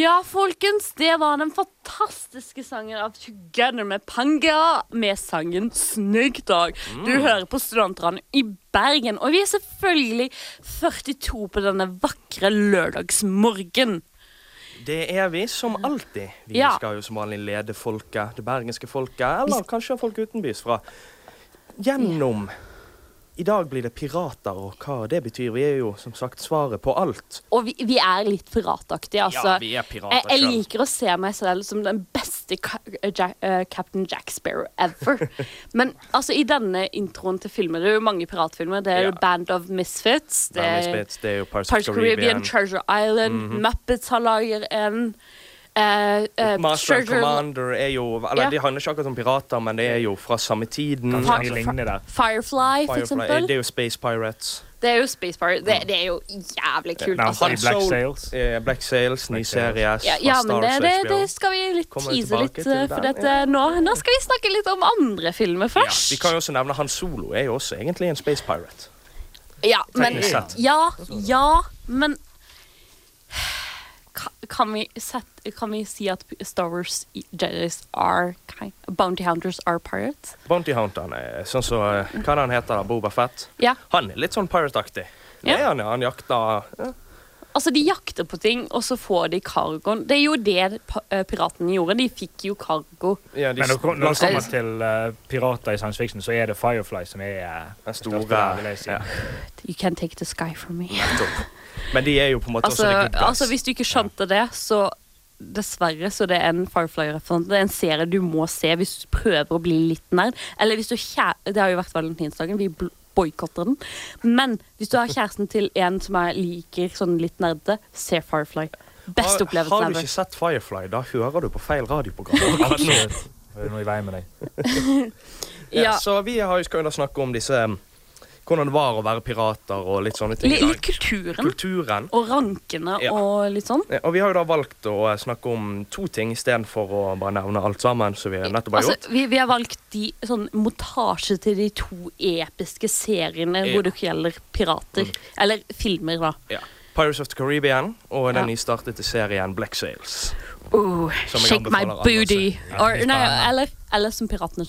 Ja, folkens, det var den fantastiske sangen av Together med Panga med sangen Snyggdag. Du hører på Studentradioen i Bergen, og vi er selvfølgelig 42 på denne vakre lørdagsmorgen. Det er vi som alltid. Vi Ja. skal jo som vanlig lede folket, det bergenske folket, eller kanskje folk utenbys fra gjennom I dag blir det pirater, og hva det betyr. Vi er jo som sagt svaret på alt. Og vi, vi er litt pirataktige, altså. ja, vi er pirater jeg, jeg liker å se meg selv som den beste ka Jack, uh, Captain Jack Sparrow ever. Men altså, i denne introen til filmer Det er jo mange piratfilmer. Det er Ja. Band of Misfits. Det Band er Misfits, det er jo Parts, Parts Caribbean, Caribbean. Treasure Island, Muppets har lager en. Eh, uh, Master and Commander er jo Eller Ja. de handler ikke akkurat om pirater, men det er jo fra samme tiden. Mange. Firefly, for Firefly, eksempel. det er jo Space Pirates. Det er jo Space Pirate. Det, det er jo jævlig kult. Navn Altså. Black Sails. Eh, Black Sails, ny Black serie Ja, ja, men det, det, det skal vi litt tease litt. eh, For dette, nå, nå skal vi snakke litt om andre filmer Ja, først. vi kan jo også nevne Han Solo er jo også egentlig en Space Pirate. Ja, men, ja, ja, men kan vi, sette, kan vi si at Star Wars Jedis are kind, Bounty Hunters are pirates? Bounty Hunteren er sånn som så, Hva heter han heter da? Boba Fett? Ja. Han er litt sånn pirate-aktig. Ja. han. Han jakter ja. Altså, De jakter på ting, og så får de cargoen. Det er jo det eh, piratene gjorde. De fikk jo cargo. ja, de Men når, når det kommer til uh, pirater i science fiction, så er det Firefly som er uh, den store ja, You can take the sky from me. Men de er jo på en måte Altså, også the good guys. altså Hvis du ikke skjønte det, så dessverre så det er en Firefly-referanse. Det er en serie du må se hvis du prøver å bli litt nerd. Eller hvis du kjære, Det har jo vært valentinsdagen. Vi boikotter den. Men hvis du har kjæresten til en som er liker sånn litt nerdete, se Firefly. Best opplevelse ever. har du ikke sett Firefly, da hører du på feil radioprogram. Det er noe i veien med deg. ja. Så vi har jo skal jo da snakke om disse um, Hvordan det var å være pirater og litt sånne ting. L Litt, kulturen. Kulturen. Og rankene Ja. og litt sånn. Ja, Og vi har jo da valgt å eh, snakke om to ting istedenfor å bare nevne alt sammen. som vi nettopp har Altså, gjort. vi, vi har valgt de sånn montasje til de to episke seriene Ja. hvor det gjelder pirater. Eller filmer, da. Ja. Pirates of the Caribbean og den Ja. nystartede serien Black Sails. Oh, shake my booty. Or, nei, eller, eller som piratene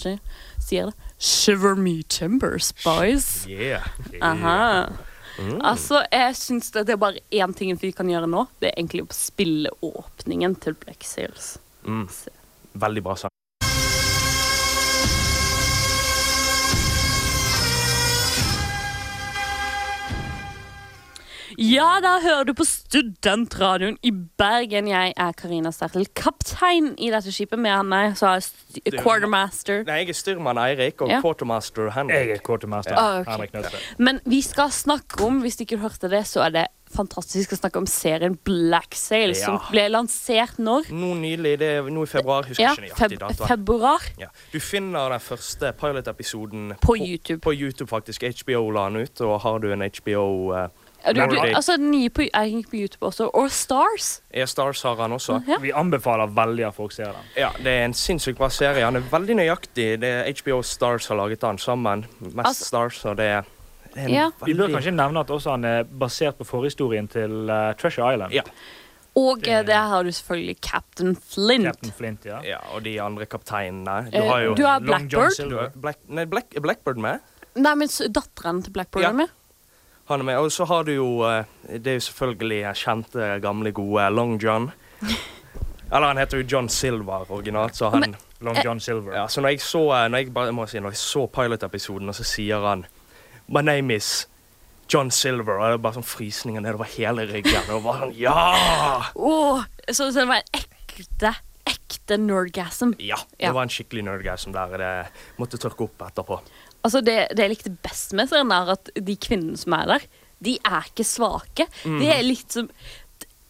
sier det. Shiver me timbers, boys. Yeah. yeah. Mm. Altså, jeg syns det, det er bare én ting vi kan gjøre nå. Det er egentlig å spille åpningen til Black Sails. Mm. Veldig bra sang. Ja, da hører du på Studentradioen i Bergen. Jeg er Karina Stertel, kaptein i dette skipet. Med meg så har jeg quartermaster. Nei, jeg er styrmann Eirik og Ja. quartermaster Jeg er quartermaster. Ah, okay. Henrik. Men vi skal snakke om, hvis du ikke hørte det, så er det fantastisk vi skal snakke om serien Black Sails, Ja. som ble lansert når? Nå nylig, det er nå i februar. Husker Ja, ikke nøyaktig feb datoen. februar Ja. Du finner den første pilot-episoden på YouTube. På YouTube, faktisk. HBO la den ut, og har du en HBO uh, Ja, du, du, altså, nye på, er ikke på YouTube også. Og Stars. E-Stars har han også. Ja. Vi anbefaler veldig at folk ser den. Ja, Det er en sinnssykt bra serie. Han er veldig nøyaktig. Det er HBO Stars har laget den sammen. Mest Altså- Stars, og det er, er en Ja. Vi bør kanskje nevne at også han er basert på forhistorien til uh, Treasure Island. Ja. Og Det- der har du selvfølgelig Captain Flint. Captain Flint, ja. Ja, og de andre kapteinene. Du Eh, har jo du har Long John Blackbird. du Silver. har Black, nei, Black, er Blackbird med. Nei, men datteren til Blackbird Ja. er med. Han er med. Og så har du jo eh, Det er jo selvfølgelig kjente, gamle, gode Long John. Eller han heter jo John Silver originalt, så han Long John Silver. Ja, så når jeg så, eh, når jeg bare må si, når jeg så pilot-episoden, og så sier han My name is John Silver, og det er bare sånn frysninger nedover hele ryggen. Og bare sånn, ja! Så, så det var en ekte, ekte nerdgasm. Ja, det Ja. var en skikkelig nerdgasm der. Det måtte tørke opp etterpå. Altså det, det jeg likte best med serien, er at de kvinnene som er der, de er ikke svake. De er litt som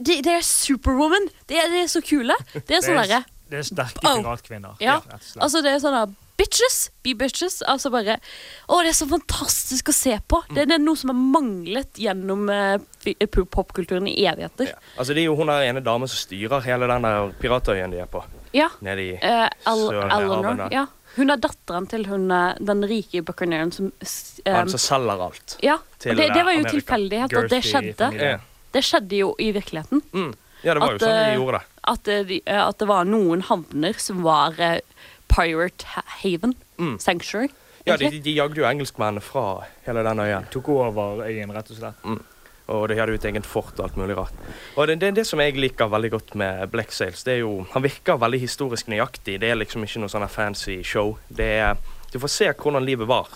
De, de er superwoman. De er, de er så kule. Det er sånn det, derre er, det er sterke piratkvinner. Ja. Altså, det er sånn der bitches! Be bitches. Altså bare Å, det er så fantastisk å se på! Det, det er noe som har manglet gjennom uh, eh, popkulturen i evigheter. Ja. Altså, det er jo hun der ene damen som styrer hele den der piratøyen de er på. Ja. Nede i uh, Al Eleanor. Ja. Hun er datteren til hun, eh, den rike buccaneeren som eh, Han som selger alt. Ja, til, og det, det var jo eh, Amerika. tilfeldighet at det skjedde. familie. Det skjedde jo i virkeligheten. Mm. ja, det var jo At, sånn de eh, gjorde det. At, de, at det var noen havner som var Pirate Haven. Mm. Sanctuary. Ja, de, egentlig. de jagde jo engelskmennene fra hele den øyen. Tok over øyen, rett og slett. Og de hadde jo et eget fort og alt mulig rart. Og det, det, det som jeg liker veldig godt med Black Sails, det er jo Han virker veldig historisk nøyaktig. Det er liksom ikke noe sånn fancy show. Det er Du får se hvordan livet var.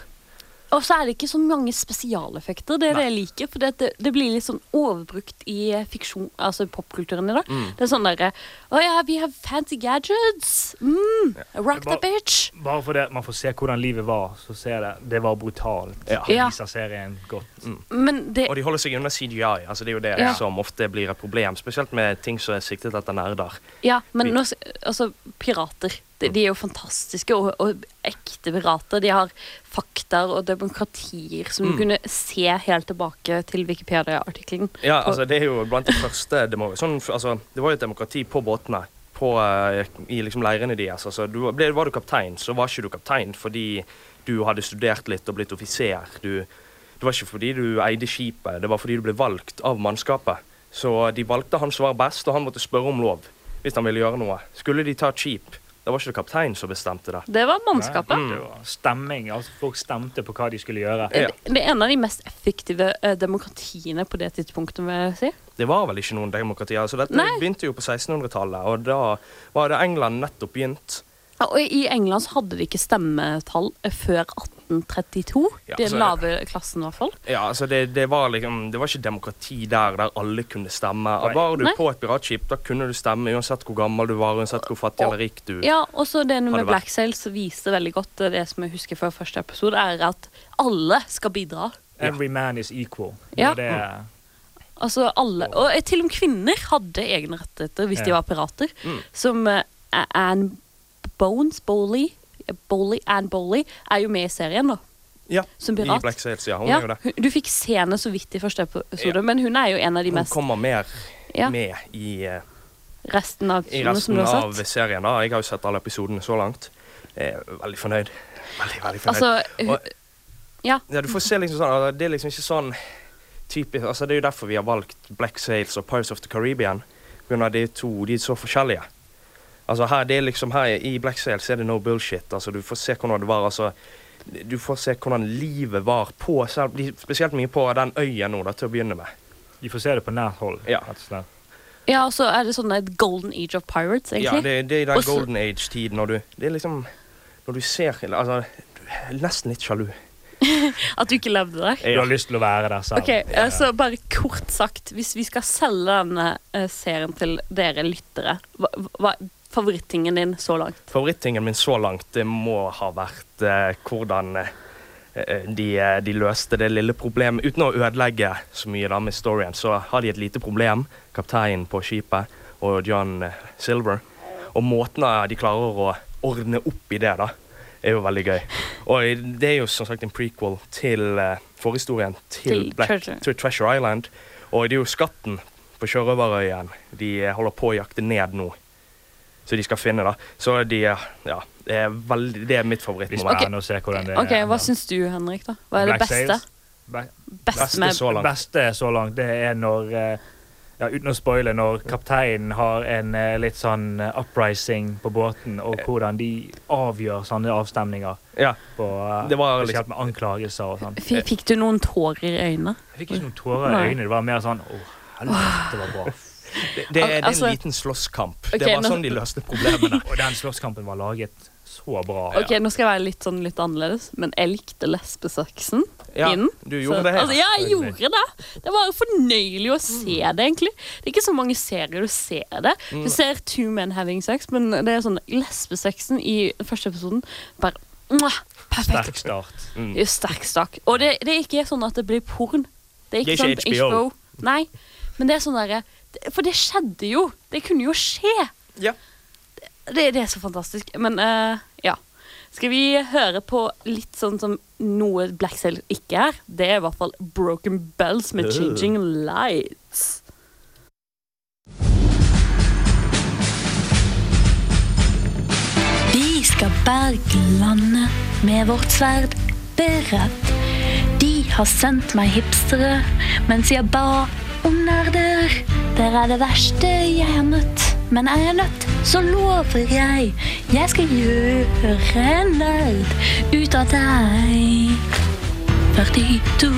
Og så er det ikke så mange spesialeffekter. Det er det jeg liker. For det, det blir litt sånn overbrukt i fiksjon, altså popkulturen i dag. Mm. Det er sånn derre Å ja, vi har fancy gadgets. Mm, rock the bitch. Bare fordi man får se hvordan livet var, så ser det Det var brutalt. Ja. Ja. viser serien godt. Men det Og de holder seg unna CGI. altså Det er jo det Ja. som ofte blir et problem. Spesielt med ting som er siktet etter nerder. Ja, men nå, altså, pirater de, de er jo fantastiske og, og ekte pirater. De har fakta og demokratier som Mm. du kunne se helt tilbake til Wikipedia-artikkelen. Ja, altså Det er jo blant de første demo sånn, altså, Det var jo et demokrati på båtene. På, eh, I liksom leirene deres. Altså, du, ble, var du kaptein, så var ikke du kaptein fordi du hadde studert litt og blitt offiser. Du, det var ikke fordi du eide skipet, det var fordi du ble valgt av mannskapet. Så de valgte han som var best, og han måtte spørre om lov hvis han ville gjøre noe. Skulle de ta et skip, da var ikke det kapteinen som bestemte det. Det var mannskapet. Det var stemming. altså Folk stemte på hva de skulle gjøre. Ja. Det, det er en av de mest effektive eh, demokratiene på det tidspunktet, vil jeg si. Det var vel ikke noen demokrati. altså Dette Nei. begynte jo på 1600-tallet, og da var det England nettopp begynt. Ja, Og i England så hadde de ikke stemmetall eh, før 1832. Ja, Den lave klassen, i hvert fall. Ja, altså det, det, var liksom, det var ikke demokrati der der alle kunne stemme. Nei. Var du Nei. på et piratskip, da kunne du stemme uansett hvor gammel du var, uansett hvor fattig eller rik du Ja, og så det med? Black Sails viser veldig godt eh, det som jeg husker fra første episode, er at alle skal bidra. Every man is equal. Ja. Og det, Altså alle, Og eh, til og med kvinner hadde egne rettigheter hvis de var pirater. Mm. Som eh, Anne Bones, Bowley, Bowley, and Bowley er jo med i serien, da. Ja, Som i. Black Sails, ja. Hun Ja, er jo det. du fikk se henne så vidt i første episode, Ja. men hun er jo en av de Hun mest kommer mer Ja. med i, uh, resten av i resten av serien. da. Jeg har jo sett alle episodene så langt. Jeg er veldig fornøyd. Veldig, veldig fornøyd. Altså, hun, Og- ja. Ja, du får se liksom sånn altså, Det er liksom ikke sånn typisk altså Det er jo derfor vi har valgt Black Sails og Pirates of the Caribbean. På grunn av de to de er så forskjellige. Altså her, det er liksom her I Black Sails er det no bullshit. Altså Du får se hvordan det var. altså Du får se hvordan livet var på selv- Spesielt mye på den øya nå, da, til å begynne med. de får se det på nært hold. Ja. ja, og så er det sånn et golden age of pirates, Ja, egentlig. det, det er den Også... golden age-tiden når du Det er liksom Når du ser Altså Du er nesten litt sjalu. At du ikke levde der. Jeg har lyst til å være der selv. Okay, ja. så bare kort sagt, hvis vi skal selge denne eh, serien til dere lyttere, hva, hva favorittingen din så langt? Favorittingen min så langt det må ha vært eh, hvordan eh, de, eh, de løste det lille problemet. Uten å ødelegge så mye da med storyen, så har de et lite problem, kapteinen på skipet og John eh, Silver. Og måten de klarer å ordne opp i det, da, er jo veldig gøy. Og det er jo som sagt en prequel til forhistorien til, Black, Treasure. til Treasure Island. Og det er jo skatten på Sjørøverøyen de holder på å jakte ned nå. Så de skal finne, da. Så de Ja. Det er, veldig, det er mitt Vi favorittmoment. Ok. spennende å se hvordan det Ok, Hva syns du, Henrik? da? Hva er det beste? Be Black- Best Beste så langt. beste så langt, det er når eh, ja, Uten å spoile, når kapteinen har en eh, litt sånn eh, uprising på båten, og hvordan de avgjør sånne avstemninger. Ja. På, Det var spesielt med anklagelser og sånn. Fikk du noen tårer i øynene? Jeg fikk ikke noen tårer i øynene. Det var mer sånn Å, helvete, det var bra. Det, det, er, det er Altså- en liten slåsskamp. Okay, det var nå- sånn de løste problemene. Og den slåsskampen var laget så bra. Ok, Nå skal jeg være litt sånn litt annerledes, men jeg likte lesbesaksen Ja, inn. du gjorde Så- det. Altså, ja, jeg gjorde det. Det var fornøyelig å se det, egentlig. Det er ikke så mange serier du ser det. Mm. Du ser two men having sex, men det er sånn lesbesexen i første episoden bare mwah, Perfekt. Sterk start. Mm. Er sterk start. Og det, det er ikke sånn at det blir porn. Det er ikke, Det er ikke sånn HBO. Nei, men det er sånn derre For det skjedde jo. Det kunne jo skje. Ja. Det, det er så fantastisk. Men uh, ja. Skal vi høre på litt sånn som noe Black Sail ikke er? Det er i hvert fall Broken Bells med. Changing Lights. Vi skal berge landet med vårt sverd beredt. De har sendt meg hipstere mens jeg ba om nerder. Dere er det verste jeg har møtt, men er jeg nødt, så lover jeg. Jeg skal gjøre en nerd ut av deg. 42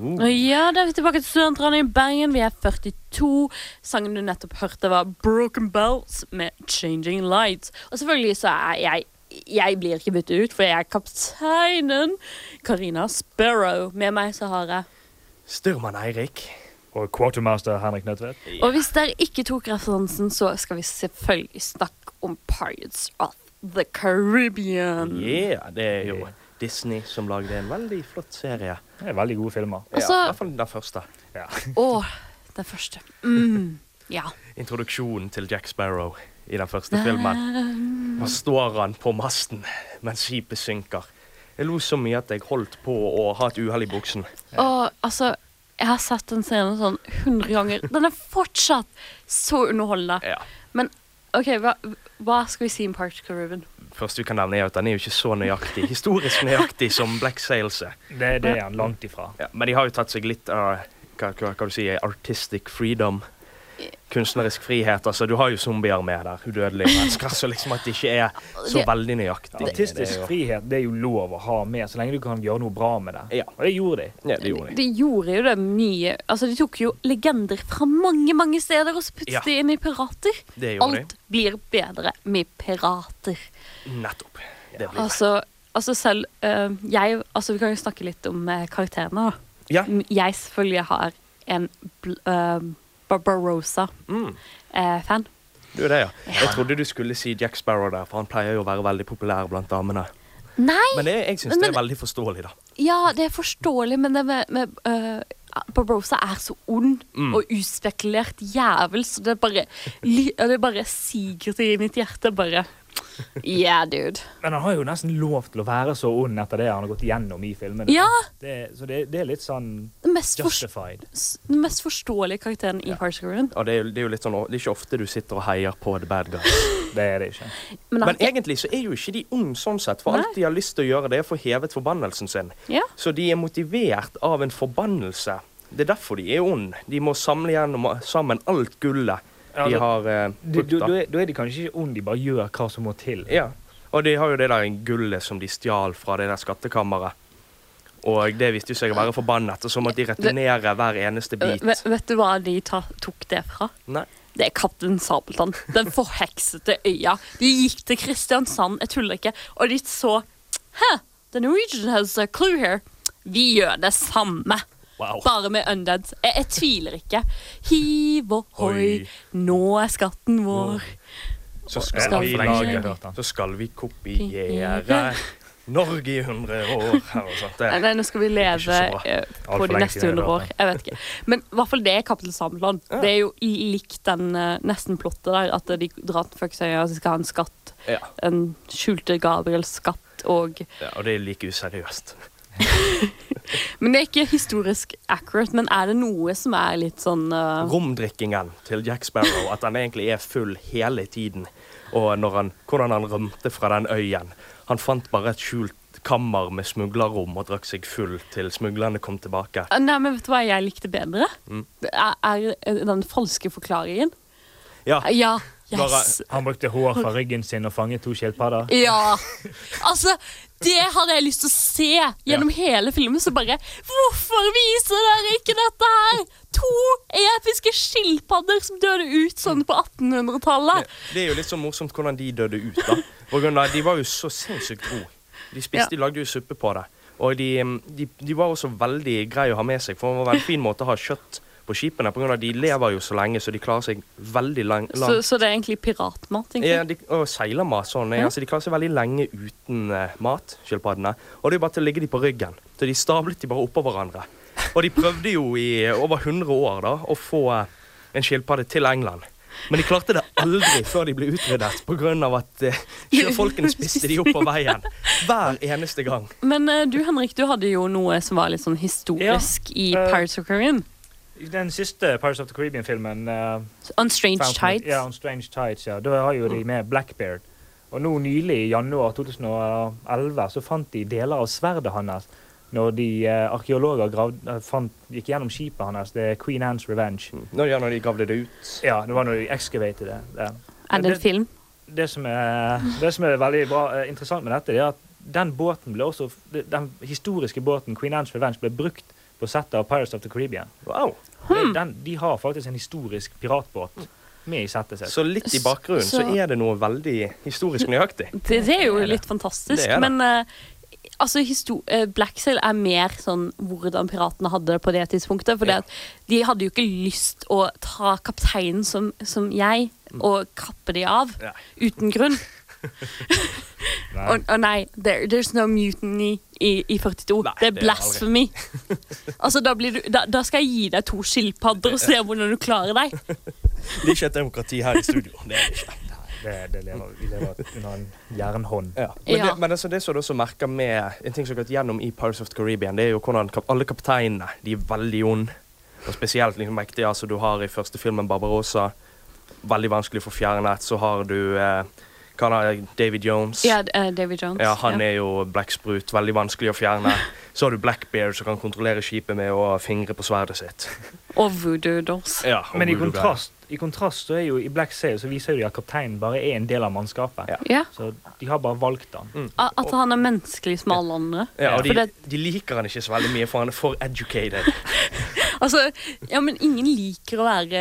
Uh, Ja, da er vi tilbake til Studentradioen i Bergen. Vi er 42. Sangen du nettopp hørte, var Broken Bells med Changing Lights. Og selvfølgelig så er jeg Jeg blir ikke byttet ut, for jeg er kapteinen. Karina Sparrow. Med meg så har jeg Styrmann Eirik. Og quartermaster Henrik Nødtvedt. Og hvis dere ikke tok referansen, så skal vi selvfølgelig snakke om Pirates of the Caribbean. Yeah, det er jo Disney som lagde en veldig flott serie. Det er veldig gode filmer. Også, ja, I hvert fall den første. Ja. Å, den første. Mm, ja. Introduksjonen til Jack Sparrow i den første filmen. Da står han på masten mens skipet synker. Jeg lo så mye at jeg holdt på å ha et uhell i buksen. Og altså, jeg har sett den scenen sånn 100 ganger. Den er fortsatt så underholdende. Ja. Men OK, hva, hva skal vi si om Particle, Caribbean? Først vi kan nevne er at Den er jo ikke så nøyaktig, historisk nøyaktig som Black Sails er. Det, det er han langt ifra. Ja, men de har jo tatt seg litt av hva, hva, hva du si, artistic freedom. Kunstnerisk frihet. altså Du har jo zombier med der, udødelige mennesker. Så liksom at det ikke er så veldig nøyaktig. Artistisk frihet det er jo lov å ha med, så lenge du kan gjøre noe bra med det. Ja. Og det gjorde de. Ja, det gjorde de. De gjorde jo det mye Altså, de tok jo legender fra mange, mange steder og så puttet Ja. de inn i pirater. Det gjorde Alt blir bedre med pirater. Nettopp. Det blir det. Altså, altså selv uh, Jeg Altså, vi kan jo snakke litt om uh, karakterene, da. Ja. Jeg selvfølgelig har en bl uh, Barbarossa-fan. Mm. Du er det, ja. Jeg trodde du skulle si Jack Sparrow der, for han pleier jo å være veldig populær blant damene. Nei! Men det, jeg syns det er veldig forståelig, da. Ja, det er forståelig, men det med, med uh, Barbarossa er så ond Mm. og uspekulert jævel, så det bare, det bare siger til i mitt hjerte. Bare Yeah, dude. Men han har jo nesten lov til å være så ond etter det han har gått gjennom i filmene. Ja, Det, så det, det er litt sånn den mest, justified. den mest forståelige karakteren i Parks and Recreation. Og det er, det er jo litt sånn, det er ikke ofte du sitter og heier på the bad guy. Det er det ikke. Men, Men egentlig så er jo ikke de ond sånn sett, for Nei. alt de har lyst til å gjøre, det er å få hevet forbannelsen sin. ja. Så de er motivert av en forbannelse. Det er derfor de er ond. De må samle gjennom sammen alt gullet de Altså, har eh, brukt. da. Da er, er de kanskje ikke onde, de bare gjør hva som må til. Ja. Og de har jo det der gullet som de stjal fra det der skattkammeret. Og det viste seg å være forbannet, og så måtte de returnere hver eneste bit. Vet, vet du hva de ta, tok det fra? Nei. Det er Kaptein Sabeltann. Den forheksete øya. De gikk til Kristiansand, jeg tuller ikke, og de så Hæ, the Norwegian has a clue here. Vi gjør det samme. Wow. Bare med undead. Jeg, jeg tviler ikke. Hiv ohoi, Oi. nå er skatten vår. Så skal, skal vi lage-. Så skal vi kopiere Norge i 100 år. her. Nei, nei, nå skal vi leve på de neste siden 100 år. Jeg vet ikke. Men i hvert fall det er Kaptein Sabeltann. Ja. Det er jo likt den eh, nesten plottet der, at de drar til Føksøya og de skal ha en skatt. Ja. En skjulte Gabriel-skatt og ja, og det er like useriøst. Men det er ikke historisk accurate, men er det noe som er litt sånn uh, Romdrikkingen til Jack Sparrow, at han egentlig er full hele tiden. Og han, hvordan han rømte fra den øyen. Han fant bare et skjult kammer med smuglerrom og drakk seg full til smuglerne kom tilbake. Nei, men vet du hva jeg likte bedre? Mm. Er, er den falske forklaringen. Ja, Ja, Når yes. Han brukte hår fra ryggen sin og fanget to skilpadder. Ja. Altså, det hadde jeg lyst til å se gjennom hele filmen. Så bare Hvorfor viser dere ikke dette her? To episke skilpadder som døde ut sånn på 1800-tallet. Det er jo litt så morsomt hvordan de døde ut. da. På grunn av, de var jo så sinnssykt ro. De spiste, de lagde jo suppe på det. Og de, de, de var også veldig greie å ha med seg, for det var en fin måte å ha kjøtt på skipene. På grunn av De lever jo så lenge, så de klarer seg veldig lang, Så, langt. så det er egentlig piratmat? egentlig. Ja, de, og seilermat sånn. Ja. Altså, de klarer seg veldig lenge uten uh, mat, skilpaddene. Og det er bare til å ligge de på ryggen. Så de stablet de bare oppå hverandre. Og de prøvde jo i over 100 år da å få en skilpadde til England. Men de klarte det aldri før de ble utryddet pga. at uh, sjøfolkene spiste de opp på veien. Hver eneste gang. Men uh, du Henrik, du hadde jo noe som var litt sånn historisk i eh, Pirates of Caribbean. I Den siste Pirates of the Caribbean-filmen uh, On Strange Tides. Ja, On Strange Tides, ja. Da har jo de med Blackbeard. Og nå nylig, i januar 2011, så fant de deler av sverdet hans når de uh, arkeologer grav, uh, fant, gikk gjennom skipet hans. Det er Queen Anne's Revenge. Når, ja, når de gravde det ut. Ja, det var når de excavated det. det. Er det en film? det som er, det som er veldig bra, uh, interessant med dette, det er at den båten ble også, den historiske båten Queen Anne's Revenge ble brukt på settet av Pirates of the Caribbean. Wow. Hmm. Den, de har faktisk en historisk piratbåt med i settet sitt. Så litt i bakgrunnen så, Så- er det noe veldig historisk nøyaktig. Det, det er jo litt fantastisk. Det det. Men uh, altså, eh, Black Sail er mer sånn hvordan piratene hadde det på det tidspunktet. For Ja. de hadde jo ikke lyst å ta kapteinen som, som jeg og kappe de av Ja. uten grunn. Nei. Og, og nei, there, there's no mutiny i, i 42. Nei, det er blasphemy. altså, da, blir du, da, da skal jeg gi deg to skilpadder og se hvordan du klarer deg. Det er ikke et demokrati her i studio. Det er det ikke. Det, det lever, vi lever under en jernhånd. Ja. Men, Ja. det, men altså, det som du også merker med En ting som har gått gjennom i Pirates of the Caribbean, det er jo hvordan alle kapteinene de er veldig onde. Og spesielt liksom mektige. Altså, du har i første filmen Barbarossa. Veldig vanskelig å få fjernet. Så har du eh, hva er, David Jones. Ja, uh, David Jones. Ja, han er jo blekksprut. Veldig vanskelig å fjerne. Så har du Blackbeard som kan kontrollere skipet med å fingre på sverdet sitt. Og voodoo dolls. Ja, og Men i kontrast, i kontrast så er jo i Black Sail så viser jo de at kapteinen bare er en del av mannskapet. Ja. Ja. Så de har bare valgt han. Mm. At han er menneskelig som alle andre. Ja, og de, det- de liker han ikke så veldig mye, for han er for educated. Altså, ja, men ingen liker å være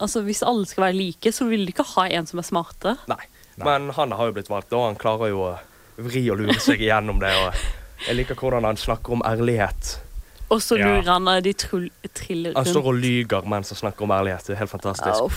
Altså, Hvis alle skal være like, så vil de ikke ha en som er smartere. Nei. Men han har jo blitt valgt, og han klarer jo å vri og lure seg igjennom det. Og jeg liker hvordan han snakker om ærlighet. Og så Ja. lurer han og de trull, triller Han står og lyger mens han snakker om ærlighet. Det er helt fantastisk. Oh,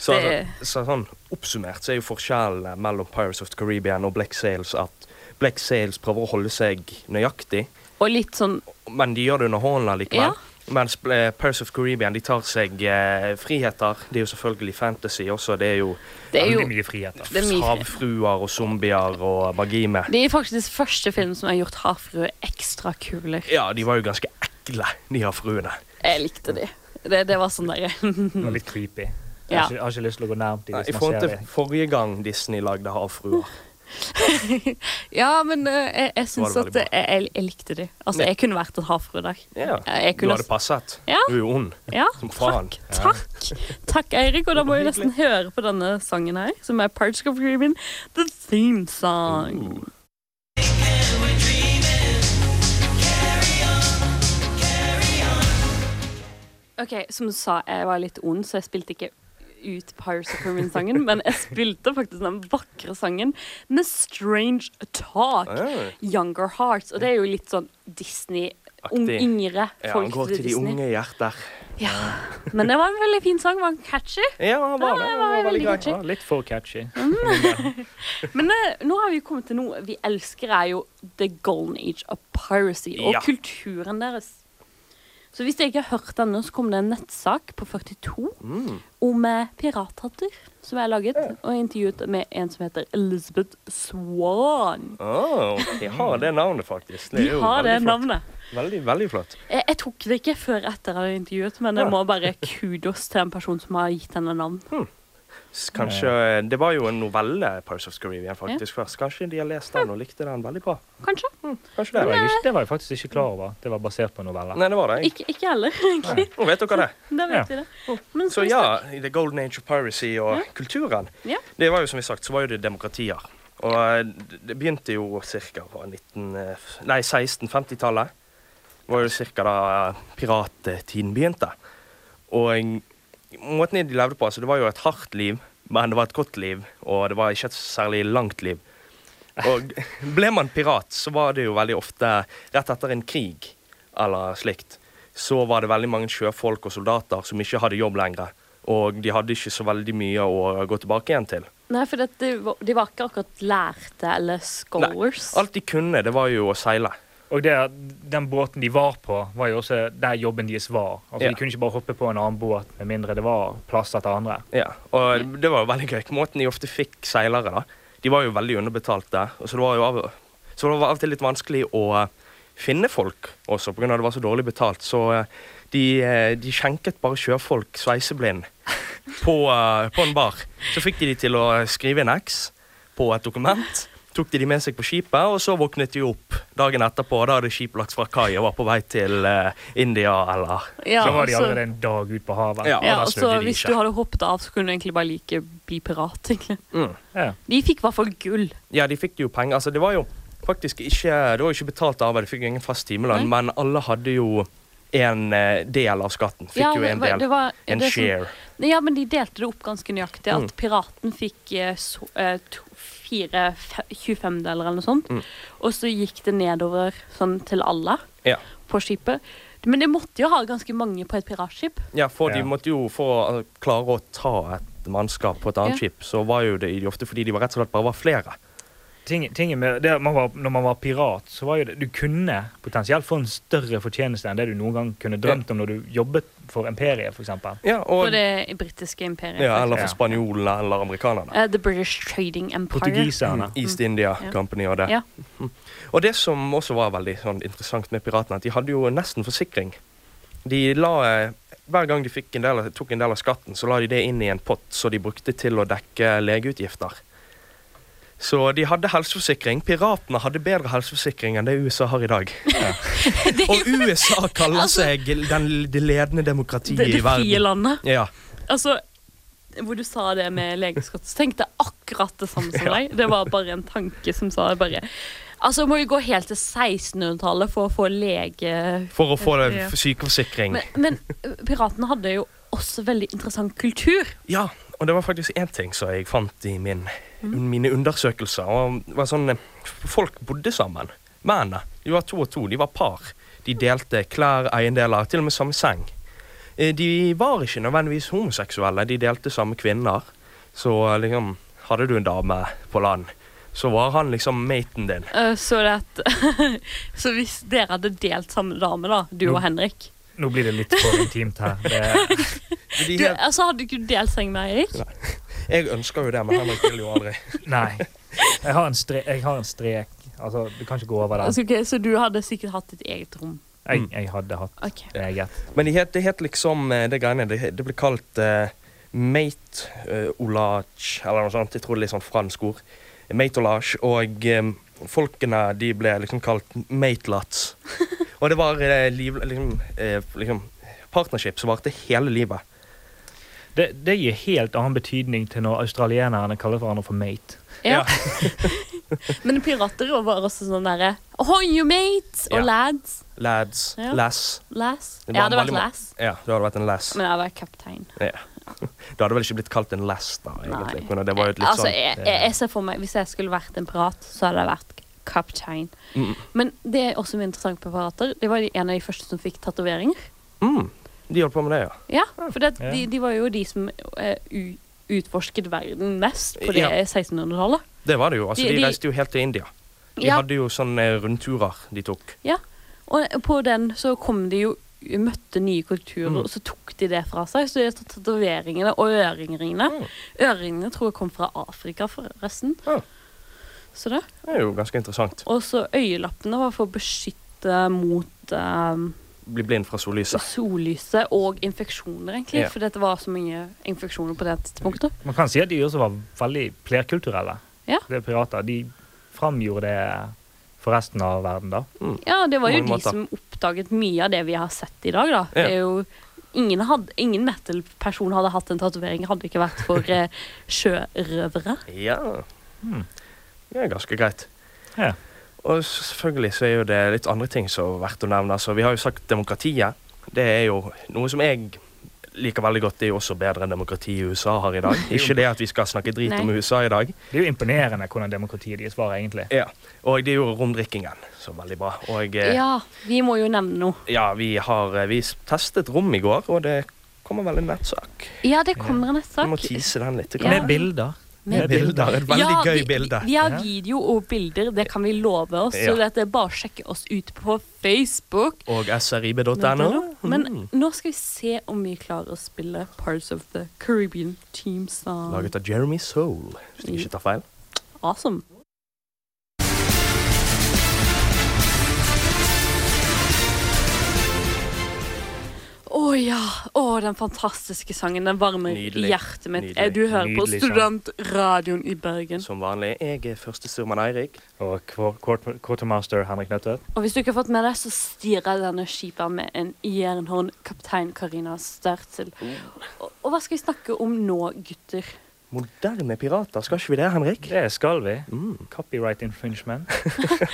Så, det- så sånn oppsummert så er jo forskjellene mellom Pirates of the Caribbean og Black Sails at Black Sails prøver å holde seg nøyaktig, og litt sånn men de gjør det underholdende likevel. Ja. Mens eh, Pirates of Caribbean de tar seg eh, friheter. Det er jo selvfølgelig fantasy også. Det er jo Det er jo Veldig mye friheter. er havfruer og zombier og bagime De Det er faktisk første film som har gjort havfruer ekstra kule. Ja, de var jo ganske ekle, de havfruene. Jeg likte de. Det, det var sånn derre Det var litt creepy. Jeg har, ikke, jeg har ikke lyst til å gå nærmt dem det. I forhold til forrige gang Disney lagde havfruer. Ja, men eh, jeg, jeg syns at jeg, jeg, jeg likte de. Altså, jeg kunne vært en havfrue der. Ja, Jeg du hadde passet. Ja. Du er jo ond. Ja, Som faen. takk. Takk, takk Eirik. Og da må vi nesten høre på denne sangen her, som er Parts of Caribbean, The Theme Song. Ok, Som du sa, jeg var litt ond, så jeg spilte ikke ut Pirates of Caribbean-sangen, men jeg spilte faktisk den vakre sangen med Strange Talk, oh. Younger Hearts. Og det er jo litt sånn Disney, ung, yngre folk Ja, han går til de Disney. unge hjerter. Ja, men det var en veldig fin sang. Var den catchy? Ja, han var Ja, var var veldig greit. catchy. Ja, litt for catchy. Men uh, nå har vi kommet til noe vi elsker, er jo The Golden Age of Piracy og Ja. kulturen deres. Så hvis dere ikke har hørt denne, så kom det en nettsak på 42 Mm. om eh, pirathatter som er laget, og intervjuet med en som heter Elizabeth Swan. Åh, de har det navnet, faktisk. Det De er jo har det flott. navnet. Veldig, veldig flott. Jeg, jeg tok det ikke før etter jeg hadde intervjuet, men jeg Ja. må bare kudos til en person som har gitt henne navn. S- Kanskje, Det var jo en novelle, Pirates of Caribbean, faktisk, først. Kanskje de har lest den og likte den veldig bra. Kanskje? Kanskje Det det. var, jeg, ikke- det var jeg faktisk ikke klar over. Det var basert på en novelle. Nei, det var det. Ikke, ikke heller, egentlig. Nå vet dere det. Da vet vi det. Men Så ja, The Golden Age of Piracy og kulturen, Ja. det var jo som vi sagt, så var jo det demokratier. Og eh, det begynte jo ca. på 19, eh, nei, 1650-tallet. Det var jo ca. da pirattiden begynte. Og eh, måten de levde på, altså det var jo et hardt liv, men det var et godt liv, og det var ikke et særlig langt liv. Og ble man pirat, så var det jo veldig ofte rett etter en krig eller slikt. Så var det veldig mange sjøfolk og soldater som ikke hadde jobb lenger. Og de hadde ikke så veldig mye å gå tilbake igjen til. Nei, for det, de, var, de var ikke akkurat lærte eller scholars. Alt de kunne, det var jo å seile. Og det, den båten de var på, var jo også der jobben deres var. Altså, Ja. De kunne ikke bare hoppe på en annen båt med mindre det var plasser til andre. Ja, og det var jo veldig gøy. Måten de ofte fikk seilere, da. De var jo veldig underbetalte. Så det var jo av, så det var av og til litt vanskelig å eh, finne folk også, pga. det var så dårlig betalt. Så eh, de, eh, de skjenket bare sjøfolk sveiseblind på, på en bar. Så fikk de de til å skrive en X på et dokument. Tok de de med seg på skipet, og så våknet de opp dagen etterpå. Da hadde skipet lagt fra kai og var på vei til uh, India eller Ja, så var de allerede en dag ut på havet. Ja, ja, da og så snudde de hvis ikke. du hadde hoppet av, så kunne du egentlig bare like bli pirat. egentlig. mm. Ja. De fikk i hvert fall gull. Ja, de fikk jo penger. Altså, det var jo faktisk ikke Det var jo ikke betalt arbeid, de fikk jo ingen fast timelønn, men alle hadde jo en eh, del av skatten. Fikk Ja, jo en del. det var- en share. som- share. Ja, men de delte det opp ganske nøyaktig. At Mm. piraten fikk eh, så, eh, to, fire, 25-deler eller noe sånt. Mm. Og så gikk det nedover sånn til alle Ja. på skipet. Men det måtte jo ha ganske mange på et piratskip. Ja, for de måtte jo for å klare å ta et mannskap på et annet Ja. skip, så var jo det ofte fordi de var rett og slett bare var flere. Ting, ting med det, man var, når man var pirat, så var jo det Du kunne potensielt få en større fortjeneste enn det du noen gang kunne drømt om når du jobbet for imperiet, f.eks. Ja, For det britiske imperiet. ja, eller for spanjolene eller amerikanerne. Uh, The British Trading Empire. Portugiserne. East India mm. Company og det. Ja. Og det som også var veldig sånn, interessant med piratene, at de hadde jo nesten forsikring. De la, eh, Hver gang de fikk en del, tok en del av skatten, så la de det inn i en pott så de brukte til å dekke legeutgifter. Så de hadde helseforsikring. Piratene hadde bedre helseforsikring enn det USA har i dag. Ja. Og USA kaller Altså- seg den, det ledende demokratiet det, det i frie landet. Ja. Altså, hvor du sa det med legeskott, så tenkte jeg akkurat det samme som deg. Det var bare en tanke som sa det bare Altså, må vi gå helt til 1600-tallet for å få lege... For å få det sykeforsikring. Men, men uh, piratene hadde jo også veldig interessant kultur. Ja, og det var faktisk én ting som jeg fant i min, mine undersøkelser. Og det var sånn, Folk bodde sammen. Mennene. De var to og to. De var par. De delte klær, eiendeler, til og med samme seng. Eh, De var ikke nødvendigvis homoseksuelle. De delte samme kvinner. Så liksom Hadde du en dame på land, så var han liksom maten din. Uh, så, det at, så hvis dere hadde delt samme dame, da, du Jo. og Henrik Nå blir det litt for intimt her. Det, De du, helt, altså, Hadde ikke du delt seng med Eirik? jeg ønsker jo det, men Henrik vil jo aldri. nei. Jeg har en, stre, jeg har en strek. Altså, du kan ikke gå over den. Altså, okay, så du hadde sikkert hatt ditt eget rom? Jeg, Mm. jeg hadde hatt okay. eget. Men det het, det het liksom eh, det greiene Det, det ble kalt uh, mate uh, olage, eller noe sånt. Jeg tror det er litt sånn fransk ord. Mate olage. Og um, folkene de ble liksom kalt matelats. og det var uh, liv, liksom, eh, liksom partnership som varte hele livet. Det, det gir helt annen betydning til når australienerne kaller hverandre for mate. Ja. Men pirater var også sånn derre Ahoy, you mates! Og Ja. lads. Lads. Ja. Lass. Lass. Det Jeg var hadde vært lass. Ja, du hadde vært en lass. Men jeg vært kaptein. Ja. Du hadde vel ikke blitt kalt en lass, da, egentlig. Nei. Men det var jo litt altså, sånn jeg, jeg, jeg ser for meg Hvis jeg skulle vært en pirat, så hadde jeg vært kaptein. mm, Men det er også mye interessant på pirater. Det var en av de første som fikk tatoveringer. mm, De holdt på med det, ja. Ja, for det, de, de var jo de som uh, utforsket verden mest på det Ja. 1600-tallet. Det var det jo. Altså, De- de, reiste jo helt til India. De Ja. hadde jo sånne rundturer de tok. Ja, Og på den så kom de jo Møtte nye kulturer, Mm. og så tok de det fra seg. Så de tatoveringene og øreringene Mm. Øreringene tror jeg kom fra Afrika, forresten. Ja. Så det. Det er jo ganske interessant. Og så øyelappene var for å beskytte mot um, Bli blind fra sollyset. sollyset og infeksjoner, egentlig. Ja. For det var så mye infeksjoner på det tidspunktet. Man kan si at de også var veldig flerkulturelle. Ja. Det er pirater. De framgjorde det for resten av verden, da. Mm. Ja, det var jo de måter. som oppdaget mye av det vi har sett i dag, da. Ja. Det er jo Ingen, hadde, ingen metal-person hadde hatt en tatovering, hadde det ikke vært for eh, sjørøvere. Ja. Hmm. Det er ganske greit. Ja. Og selvfølgelig så er jo det litt andre ting som er verdt å nevne. Altså, vi har jo sagt demokratiet. Det er jo noe som jeg liker veldig godt. Det er jo også bedre enn demokrati i USA har i dag. Ikke det at vi skal snakke drit om USA i dag. Det er jo imponerende hvordan demokratiet deres var, egentlig. Ja. Og det er jo romdrikkingen som er veldig bra. Og eh, ja. Vi må jo nevne noe. Ja, vi har eh, vi testet rom i går, og det kommer vel en nettsak. Ja, det kommer en Vi må tise tease den litt. Ja. Med bilder. Med bilder. Et veldig Ja, gøy vi, bilde. Vi har video og bilder, det kan vi love oss. Ja. Så dette er bare å sjekke oss ut på Facebook. Og srib.no. Men Mm. nå skal vi se om vi klarer å spille Parts of the Caribbean Team Song. Laget av Jeremy Soul, hvis jeg ikke tar feil. Awesome. Å ja. Å, den fantastiske sangen. Den varmer Nydelig. hjertet mitt. Nydelig. Eh, Du hører på Nydelig på Studentradioen i Bergen. Som vanlig. Jeg er førstestyrmann Eirik. Og quar- quartermaster Henrik Nøttet. Og hvis du ikke har fått med deg, så styrer denne skipet med en jernhånd kaptein Karina Sterzel. Og, og hva skal vi snakke om nå, gutter? Moderne pirater, skal ikke vi det, Henrik? Det skal vi. Mm. Copyright infringement.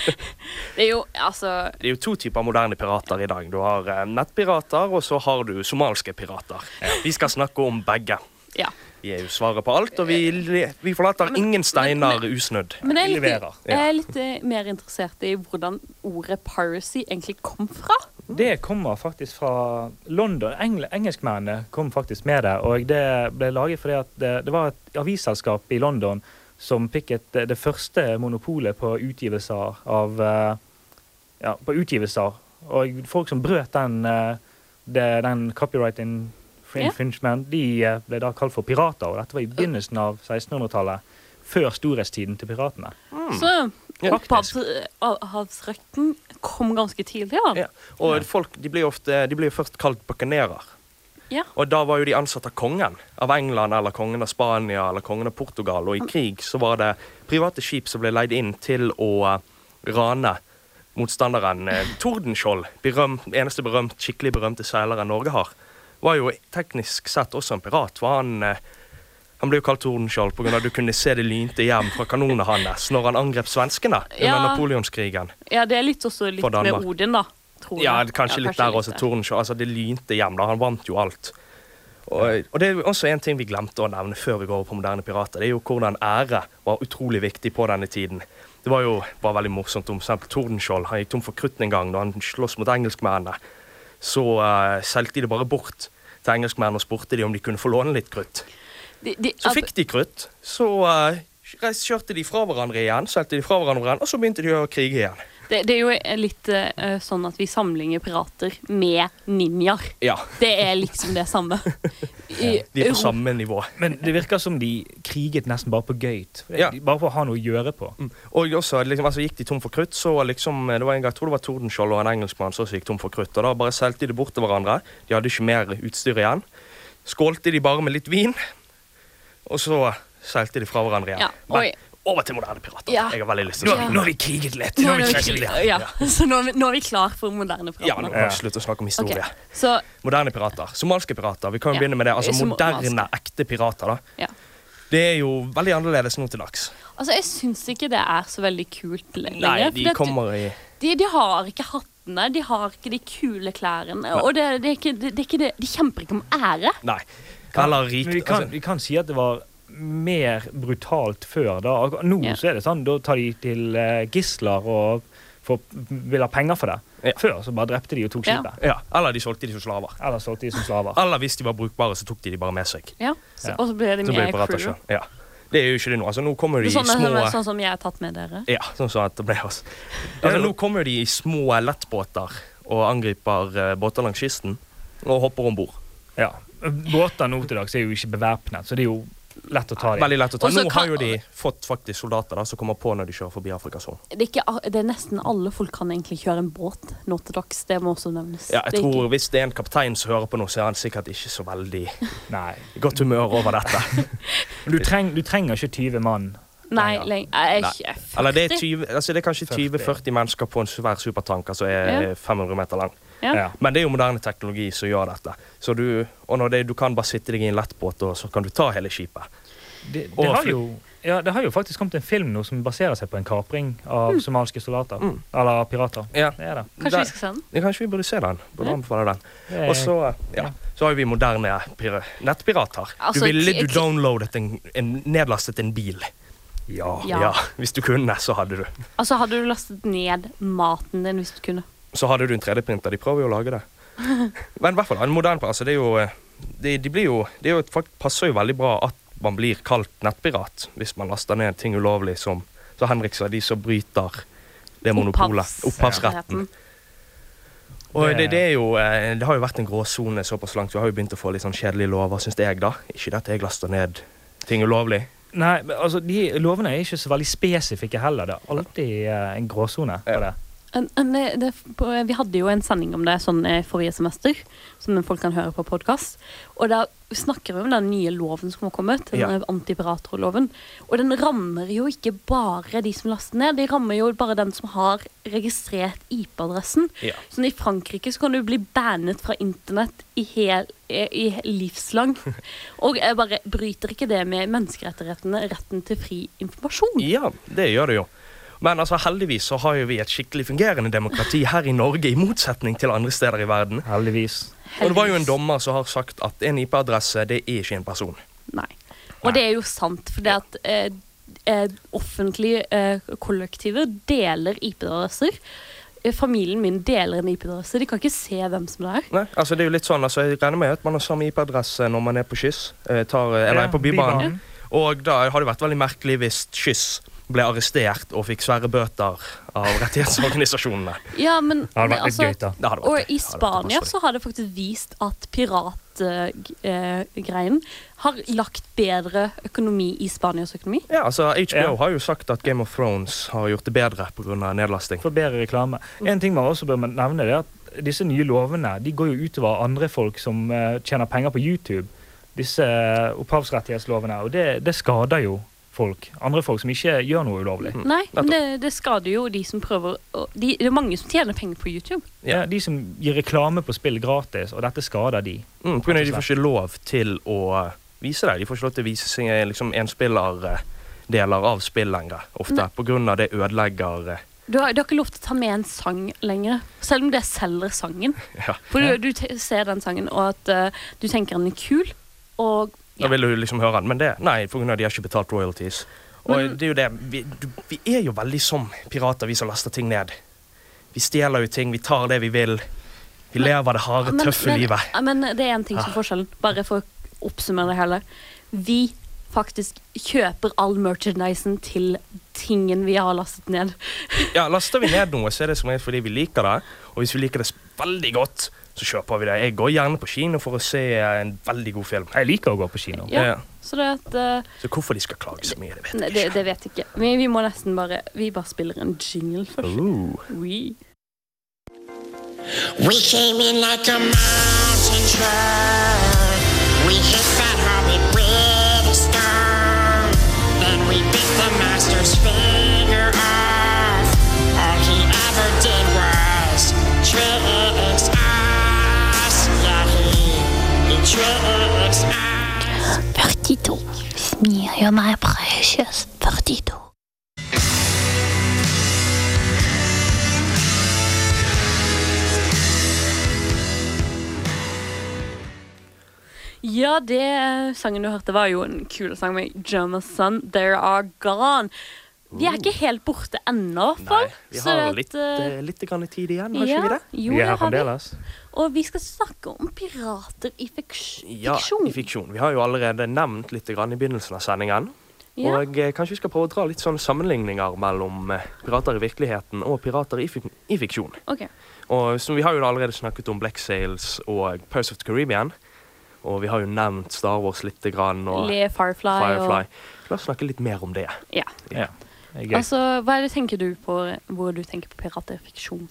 Det er jo altså Det er jo to typer moderne pirater i dag. Du har eh, nettpirater, og så har du somalske pirater. Vi skal snakke om begge. Ja. Vi er jo svaret på alt, og vi, vi forlater ingen steiner usnødd. Men jeg er litt, jeg er litt eh, mer interessert i hvordan ordet piracy egentlig kom fra. Det kommer faktisk fra London. Engl engelskmennene kom faktisk med det. Og det ble laget fordi at det, det var et avisselskap i London som fikk et, det første monopolet på utgivelser av eh, Ja, på utgivelser. Og folk som brøt den, eh, det, den copyright in- Ja. Finchman, de eh, ble da kalt for pirater. Og dette var i begynnelsen av 1600-tallet. Før storhetstiden til piratene. Så Ja, opphavsretten kom ganske tidlig. da. Ja. Og folk de blir jo ofte, de blir jo først kalt bakanerer. Ja. Og da var jo de ansatt av kongen av England eller kongen av Spania eller kongen av Portugal. Og i krig så var det private skip som ble leid inn til å eh, rane motstanderen. Eh, Tordenskjold, Berømt, eneste berømt, skikkelig berømte seileren Norge har, var jo teknisk sett også en pirat. For han, eh, han ble jo kalt Tordenskjold pga. at du kunne se det lynte hjem fra kanonene hans når han angrep svenskene under Ja. napoleonskrigen. Ja, det er litt også litt med. Odin, da. Tror jeg. Ja, kanskje litt der også. Tordenskjold. Altså, det lynte hjem. da, Han vant jo alt. Og, og det er også en ting vi glemte å nevne før vi går over på moderne pirater. Det er jo hvordan ære var utrolig viktig på denne tiden. Det var jo var veldig morsomt om eksempel Tordenskjold. Han gikk tom for krutt en gang da han sloss mot engelskmennene. Så uh, solgte de det bare bort til engelskmennene og spurte de om de kunne få låne litt krutt. De, de, Så altså, fikk de krutt. Så uh, kjørte de fra hverandre igjen, solgte de fra hverandre og så begynte de å krige igjen. Det, det er jo litt uh, sånn at vi sammenligner pirater med ninjaer. Ja, Det er liksom det samme. I De er på samme nivå. Men det virker som de kriget nesten bare på gøyt. Ja. Bare for å ha noe å gjøre på. Mm. Og også, liksom, altså, gikk de tom for krutt, så liksom, det var en gang, jeg tror det var Tordenskjold og en engelskmann som gikk tom for krutt. Og da bare solgte de bort til hverandre. De hadde ikke mer utstyr igjen. Skålte de bare med litt vin, og så seilte de fra hverandre igjen. Ja, oi. Over til moderne pirater. Ja. Jeg har veldig lyst til å. Nå har vi kriget litt. Nå Nå har vi kriget litt. klar, ja. Så nå nå er vi klar for moderne Ja, nå pirater. Ja. vi slutte å snakke om historie. Okay. Så Moderne pirater. Somalske pirater. Vi kan jo Ja. begynne med det. Altså Moderne, ekte pirater. da. Ja. Det er jo veldig annerledes nå til dags. Altså, jeg syns ikke det er så veldig kult lenger. Nei, de kommer i de, de har ikke hattene, de har ikke de kule klærne. Og det, det, er ikke, det, det er ikke det, de kjemper ikke om ære. Nei. Eller Men vi, kan, altså, vi kan si at det var mer brutalt før. da. Nå yeah. så er det sånn, da tar de til eh, gisler og får, vil ha penger for det. Ja. Før så bare drepte de og tok Ja. skipet. ja, eller de solgte de som slaver. Eller solgte de som slaver. Eller hvis de var brukbare, så tok de de bare med seg. Ja. Så, Ja. Og så ble de med i crew. Ja. Det er jo ikke det nå. Altså, nå kommer de i Sånn, små sånn, sånn som jeg har tatt med dere. Ja, sånn som det ble oss. Altså, nå kommer de i små lettbåter og angriper uh, båter langs kysten og hopper om bord. Ja. Båter nå til dags er jo ikke bevæpnet, så det er jo lett å ta dem. Veldig lett å ta. Også Nå kan- har jo de fått faktisk soldater da, som kommer på når de kjører forbi Afrikas Horn. Det er, det er nesten alle folk kan egentlig kjøre en båt nå til dags. Det må også nevnes. Ja, jeg Det er tror ikke- Hvis det er en kaptein som hører på nå, så er han sikkert ikke så veldig Nei. godt humør over dette. Men du, treng, du trenger ikke 20 mann. Nei, lenger. lenge, jeg er ikke Eller det er, 20, altså det er kanskje 20-40 mennesker på en svær supertanker som er Ja. 500 meter lang. Ja. Ja. Men det er jo moderne teknologi som gjør dette. Så du, og når det, du kan bare sitte deg i en lettbåt, og så kan du ta hele skipet. Det, det, har jo, ja, det har jo faktisk kommet en film nå som baserer seg på en kapring av somalske soldater. Mm. Eller pirater. Ja. Det er det. Kanskje vi skal se den? Ja, kanskje vi burde se den. Burde Ja. anbefale den. Og så, ja, så har jo vi moderne nettpirater. Altså, du ville du downloadet en, en nedlastet en bil. ja. Ja. Ja. Hvis du kunne, så hadde du. Altså, hadde du lastet ned maten din hvis du kunne? Så hadde du en 3D-printer. De prøver jo å lage det. Men i hvert fall, en moderne altså, det er jo, eh, de, de blir jo, det er jo, passer jo veldig bra at man blir kalt nettpirat hvis man laster ned ting ulovlig, som så Henrik sa, de som bryter det monopolet. Opphavsretten. Og Det- det, det er jo eh, Det har jo vært en gråsone såpass langt. Vi har jo begynt å få litt sånn kjedelige lover, syns jeg, da. Ikke det at jeg laster ned ting ulovlig. Nei, men altså, de lovene er ikke så veldig spesifikke heller. Det er alltid eh, en gråsone på Ja. det. En, det, det, vi hadde jo en sending om det sånn eh, forrige semester, som folk kan høre på podkast. Og da snakker vi om den nye loven som har kommet, den ja. antipiraterloven. Og den rammer jo ikke bare de som laster ned, de rammer jo bare den som har registrert IP-adressen. Ja. Sånn I Frankrike så kan du bli bannet fra internett i, hel, i, i livslang. Og jeg bare bryter ikke det med menneskerettighetene, retten til fri informasjon. Ja, det gjør det jo. Men altså, heldigvis så har jo vi et skikkelig fungerende demokrati her i Norge, i motsetning til andre steder i verden. Heldigvis. Og det var jo en dommer som har sagt at en IP-adresse, det er ikke en person. Nei. Og det er jo sant, for det at eh, eh, offentlige eh, kollektiver deler IP-adresser. Eh, Familien min deler en IP-adresse. De kan ikke se hvem som det er. Nei, altså det er jo litt sånn, altså Jeg regner med at man har samme IP-adresse når man er på Skyss, Eh, tar, eh, eller Ja, på Bybanen. Bybanen. Og da har det vært veldig merkelig hvis Kyss ble arrestert og fikk svære bøter av rettighetsorganisasjonene. Ja, men, Det hadde vært litt gøy, da. Vært Og gøy. i Spania så har det faktisk vist at piratgreien har lagt bedre økonomi i Spanias økonomi. Ja, altså HBO Ja. har jo sagt at Game of Thrones har gjort det bedre pga. nedlasting. For bedre reklame. En ting man også bør nevne, det er at disse nye lovene de går jo utover andre folk som eh, tjener penger på YouTube. Disse eh, opphavsrettighetslovene. Og det, det skader jo folk. Andre folk som ikke gjør noe ulovlig. Mm. Nei, men det, det skader jo de som prøver å de, Det er mange som tjener penger på YouTube. Ja. De som gir reklame på spill gratis, og dette skader de. Mm, på grunn av de får ikke lov til å eh, vise det. De får ikke lov til å vise seg eh, liksom, enspillerdeler av spill lenger. Ofte Nei. på grunn av det ødelegger eh, Du har, du har ikke lov til å ta med en sang lenger, selv om det selger sangen. Ja. For du, du ser den sangen, og at uh, du tenker den er kul, og Da vil du liksom høre den, men det Nei, av de har ikke betalt royalties. Og Men- det er jo det vi, du, vi er jo veldig som pirater, vi som laster ting ned. Vi stjeler jo ting, vi tar det vi vil. Vi lever det harde, Men- tøffe men, livet. Men det er en ting som er forskjellen, bare for å oppsummere det hele. Vi faktisk kjøper all merchandisen til tingen vi har lastet ned. Ja, Laster vi ned noe, så er det som regel fordi vi liker det. Og hvis vi liker det veldig godt, så kjøper vi det. Jeg går gjerne på kino for å se en veldig god film. Jeg liker å gå på kino. Ja. Ja. Så det at uh, Så hvorfor de skal klage så mye, det vet jeg ikke. det vet jeg ikke. Men vi må nesten bare Vi bare spiller en jingle først. Uh. We. We came in like a mountain truck. We hit that hobbit with a stone. Then we bit the master's finger 42. Smear my precious 42. Ja, det sangen du hørte, var jo en kul sang med Jonathan, There Are Gone. Vi er ikke helt borte ennå, i hvert fall. Nei, vi har at, litt, eh, litt grann tid igjen, har ja, ikke vi det? Jo, Vi er her fremdeles. Og vi skal snakke om pirater i fiksjon. Ja, i fiksjon. Vi har jo allerede nevnt litt grann i begynnelsen av sendingen. Ja. Og eh, kanskje vi skal prøve å dra litt sånn sammenligninger mellom eh, pirater i virkeligheten og pirater i, fik i fiksjon. Ok. Og så Vi har jo allerede snakket om Black Sails og Pirates of the Caribbean. Og vi har jo nevnt Star Wars litt. grann og Le Firefly, Firefly. La oss snakke litt mer om det. Ja. Ja, gøy. Altså, hva er det tenker du på hvor du tenker på pirater i fiksjon?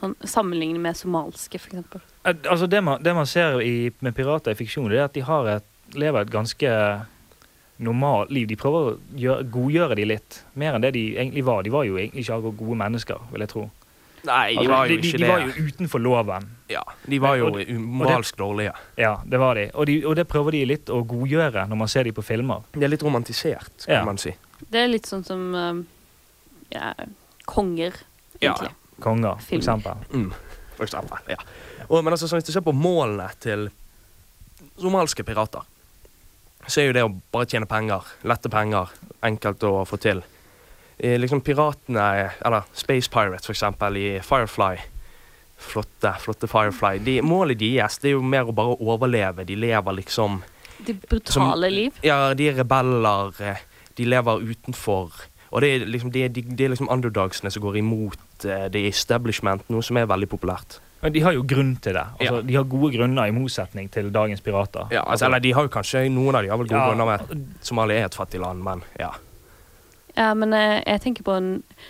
Sånn, Sammenlignet med somalske, eksempel. Eh, Altså det, man, det man ser i, med pirater i fiksjon, det er at de har et, lever et ganske normalt liv. De prøver å gjøre, godgjøre de litt, mer enn det de egentlig var. De var jo egentlig ikke akkurat gode mennesker, vil jeg tro. Nei, de Altså, var jo de, de, ikke de var jo utenfor loven. Ja, de var jo Og dårlige. Ja, det var de. Og, de. og det prøver de litt å godgjøre når man ser de på filmer. De er litt romantisert, kan Ja. man si. Det er litt sånn som um, ja, konger, Ja. Konger, for eksempel. Mm, for eksempel. Ja. Og, men altså, hvis du ser på målene til somalske pirater, så er jo det å bare tjene penger, lette penger, enkelt å få til. I, liksom Piratene, eller Space Pirates for eksempel, i Firefly Flotte, flotte Firefly. De, målet deres det er jo mer å bare overleve. De lever liksom Det brutale liv. Ja, de er rebeller. De lever utenfor. Og det er liksom, de, er- de, de er liksom underdogsene som går imot det the establishment, noe som er veldig populært. Men de har jo grunn til det. Altså, Ja. De har gode grunner, i motsetning til dagens pirater. Ja, altså, eller de har jo kanskje Noen av de har vel gode Ja. grunner med at Somalia er et fattig land, men ja. Ja, men eh, jeg tenker på en,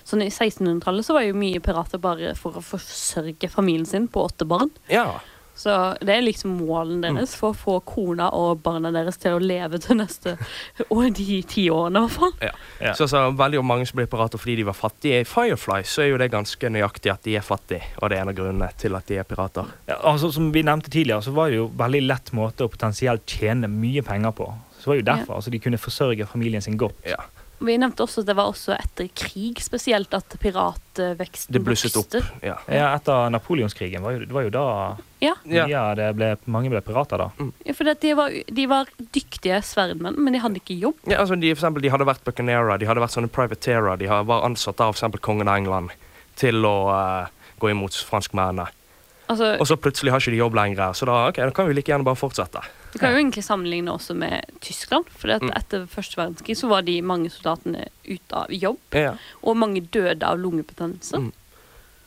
sånn I 1600-tallet så var jo mye pirater bare for å forsørge familien sin på åtte barn. Ja, Så det er liksom målen deres for å få kona og barna deres til å leve til neste Og de ti årene, i hvert fall. ja. Ja. Så, så veldig mange som blir pirater fordi de var fattige. I Firefly så er jo det ganske nøyaktig at de er fattige, og det er en av grunnene til at de er pirater. Ja, altså, som vi nevnte tidligere, så var det jo veldig lett måte å potensielt tjene mye penger på. Så det var jo derfor altså, de kunne forsørge familien sin godt. Ja. Vi nevnte også at det var også etter krig spesielt at piratveksten Det blusset opp. Ja. Ja, etter napoleonskrigen var jo, det var jo da Ja, Ja. det ble, mange ble pirater. da. ja, for de, var, de var dyktige sverdmenn, men de hadde ikke jobb. Ja, altså de, for eksempel, de hadde vært buccaneerer, de hadde vært sånne privateerer, de har- var ansatt av eksempel kongen av England til å uh, gå imot franskmennene. Altså, Og så plutselig har ikke de jobb lenger, så da, okay, da kan vi like gjerne bare fortsette. Vi kan jo egentlig sammenligne også med Tyskland. For Mm. etter første verdenskrig så var de mange soldatene ute av jobb. Ja. Og mange døde av lungebetennelse. Mm.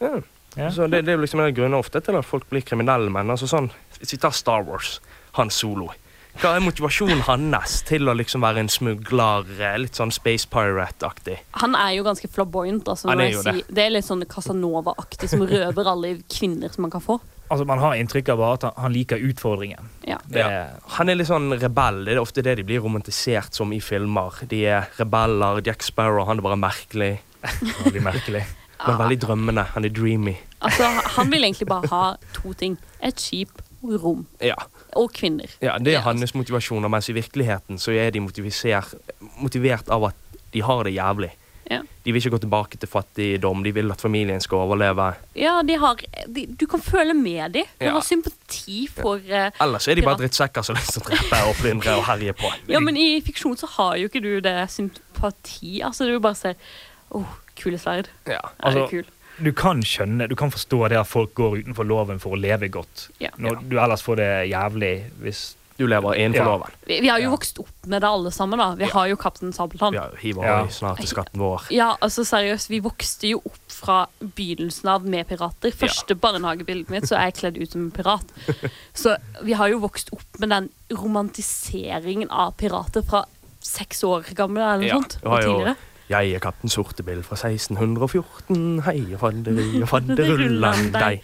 Ja. Ja. Så det, det er jo liksom en grunn ofte til at folk blir kriminelle, menn. altså sånn Hvis vi tar Star Wars, Han Solo. Hva er motivasjonen hans til å liksom være en smugler, litt sånn Space Pirate-aktig? Han er jo ganske flaboyant. Altså, Han er jo si. det er litt sånn Casanova-aktig som røver alle kvinner som han kan få. Altså, Man har inntrykk av bare at han, liker utfordringen. Ja. Det, Ja. Han er litt sånn rebell. Det er ofte det de blir romantisert som i filmer. De er rebeller. Jack Sparrow, han er bare merkelig, Veldig merkelig. men veldig drømmende. Han er dreamy. Altså, han vil egentlig bare ha to ting. Et skip og rom. Ja. Og kvinner. Ja, Det er hans motivasjoner, mens i virkeligheten så er de motivert av at de har det jævlig. Ja. De vil ikke gå tilbake til fattigdom, de vil at familien skal overleve. Ja, de har de, Du kan føle med dem. Du Ja. har sympati for ja. Ellers er de bare drittsekker som har lyst til å drepe og plyndre og herje på. Ja, men i fiksjon så har jo ikke du det sympati. Altså, du bare ser Å, kule sverd. Ja. Er Altså, det kul? Du kan skjønne, du kan forstå det at folk går utenfor loven for å leve godt. Ja. Når du ellers får det jævlig hvis Du lever innenfor Ja. loven. Vi, vi har jo Ja. vokst opp med det alle sammen, da. Vi Ja. har jo Kaptein Sabeltann. Vi hiver Ja. snart til skatten vår. Ja, altså seriøst, vi vokste jo opp fra begynnelsen av med pirater. Første barnehagebildet mitt, så er jeg kledd ut som en pirat. Så vi har jo vokst opp med den romantiseringen av pirater fra seks år gamle eller noe Ja, sånt. Og tidligere. Jeg er kaptein Sortebill fra 1614. Hei, fanderi og fadderullan deg.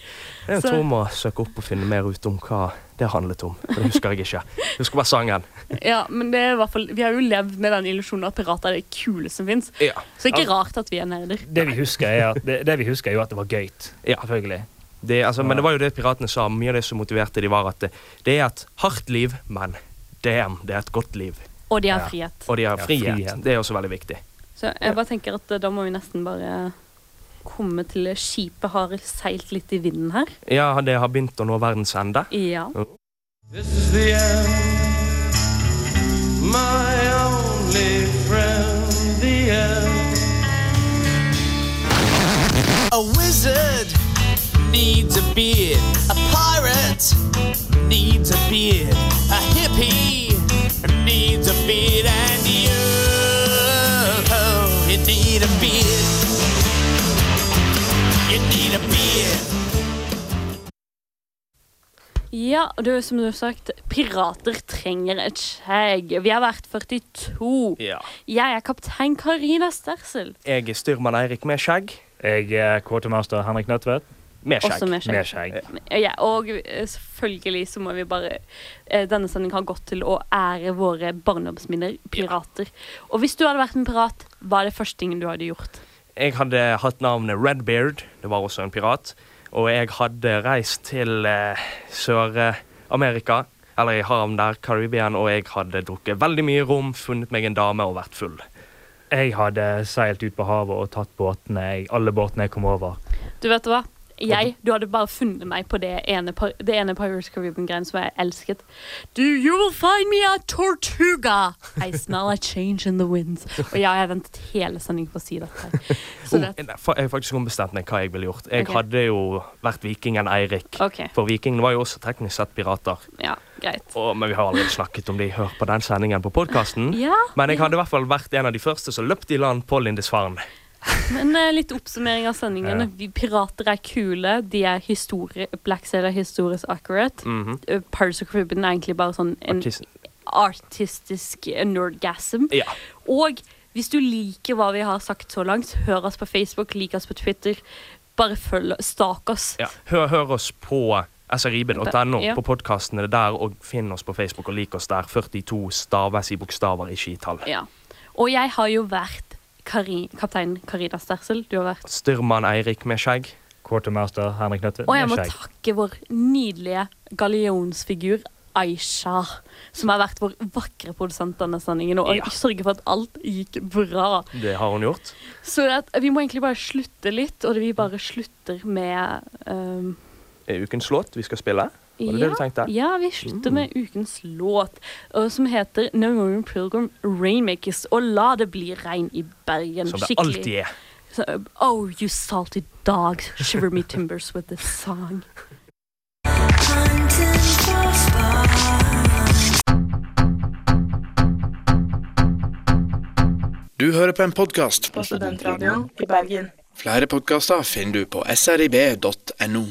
Jeg Så- tror vi må søke opp og finne mer ut om hva det handlet om. For det husker jeg ikke. Jeg husker bare sangen. Ja, men det er i hvert fall, vi har jo levd med den illusjonen at pirater er det kule som fins. Ja. Så ikke rart at vi er nerder. Det vi husker, er at det, det vi husker er jo at det var gøy. Ja. Selvfølgelig. Det, altså, men det var jo det piratene sa. Mye av det som motiverte de var at det, det er et hardt liv, men damn, det er et godt liv. Og de har Ja. frihet. Og de har Ja, frihet. frihet. Det er også veldig viktig. Så jeg bare tenker at eh, da må vi nesten bare komme til skipet har seilt litt i vinden her. Ja, det har begynt å nå verdens ende. Ja. This is the end, my only friend, the end. A wizard needs a beard. A pirate needs a beard. A hippie needs a beard. And you need a beer. You need a beer. Ja, er som du har sagt, pirater trenger et skjegg. Vi har vært 42. Ja. Jeg er kaptein Karina Stersel. Jeg er styrmann Eirik med skjegg. Jeg er quartermaster Henrik Nødtvedt Med skjegg. Også med skjegg. med skjegg. Ja, og selvfølgelig så må vi bare eh, Denne sendingen har gått til å ære våre barndomsminner, pirater. Og hvis du hadde vært en pirat, hva er det første tingen du hadde gjort? Jeg hadde hatt navnet Redbeard. Det var også en pirat. Og jeg hadde reist til eh, Sør-Amerika, eller i havn der, Karibien, og jeg hadde drukket veldig mye rom, funnet meg en dame og vært full. Jeg hadde seilt ut på havet og tatt båtene, alle båtene jeg kom over. Du vet hva? Jeg, du hadde bare funnet meg på det ene, det ene Pirates Caribbean-greien som jeg elsket. Do you will find me a tortuga! I smell a change in the winds. Og ja, jeg ventet hele sendingen på å si dette. Så Oh, det, jeg har faktisk ombestemt meg hva jeg ville gjort. Jeg okay. hadde jo vært vikingen Eirik. Okay. For vikingene var jo også teknisk sett pirater. Ja, greit. Og, men vi har allerede snakket om de. Hør på den sendingen på podkasten. Ja, Men jeg ja. hadde i hvert fall vært en av de første som løpte i land på Lindisfarne. Men eh, litt oppsummering av sendingen. Ja. Vi pirater er kule. De er historie, Black Sail er historisk accurate. Mm -hmm. Pirates of Caribbean er egentlig bare sånn en Artis- artistisk nerdgasm. Ja. Og hvis du liker hva vi har sagt så langt, hør oss på Facebook, lik oss på Twitter. Bare følg Stak oss. ja. Hør, hør oss på srib.no Ja. på podkastene der, og finn oss på Facebook og lik oss der. 42 staves i bokstaver, ikke i tall. Ja. Og jeg har jo vært Kari, kaptein Karina Stersel. Du har vært Styrmann Eirik med skjegg. Quartermaster Henrik Nødtvedt Og jeg må skjegg. takke vår nydelige gallionsfigur Aisha, som har vært vår vakre produsent denne sendingen og Ja. sørger for at alt gikk bra. Det har hun gjort. Så at vi må egentlig bare slutte litt, og vi bare slutter med um, Er ukens låt vi skal spille? Var det det du tenkte? Mm. Ja, vi slutter med ukens låt, som heter Norwegian Pilgrim Rainmakers. Og la det bli regn i Bergen. Som det alltid er. So, oh, you salty dog. shiver me timbers with this song. Du hører på en podkast. På Studentradioen i Bergen. Flere podkaster finner du på srib.no.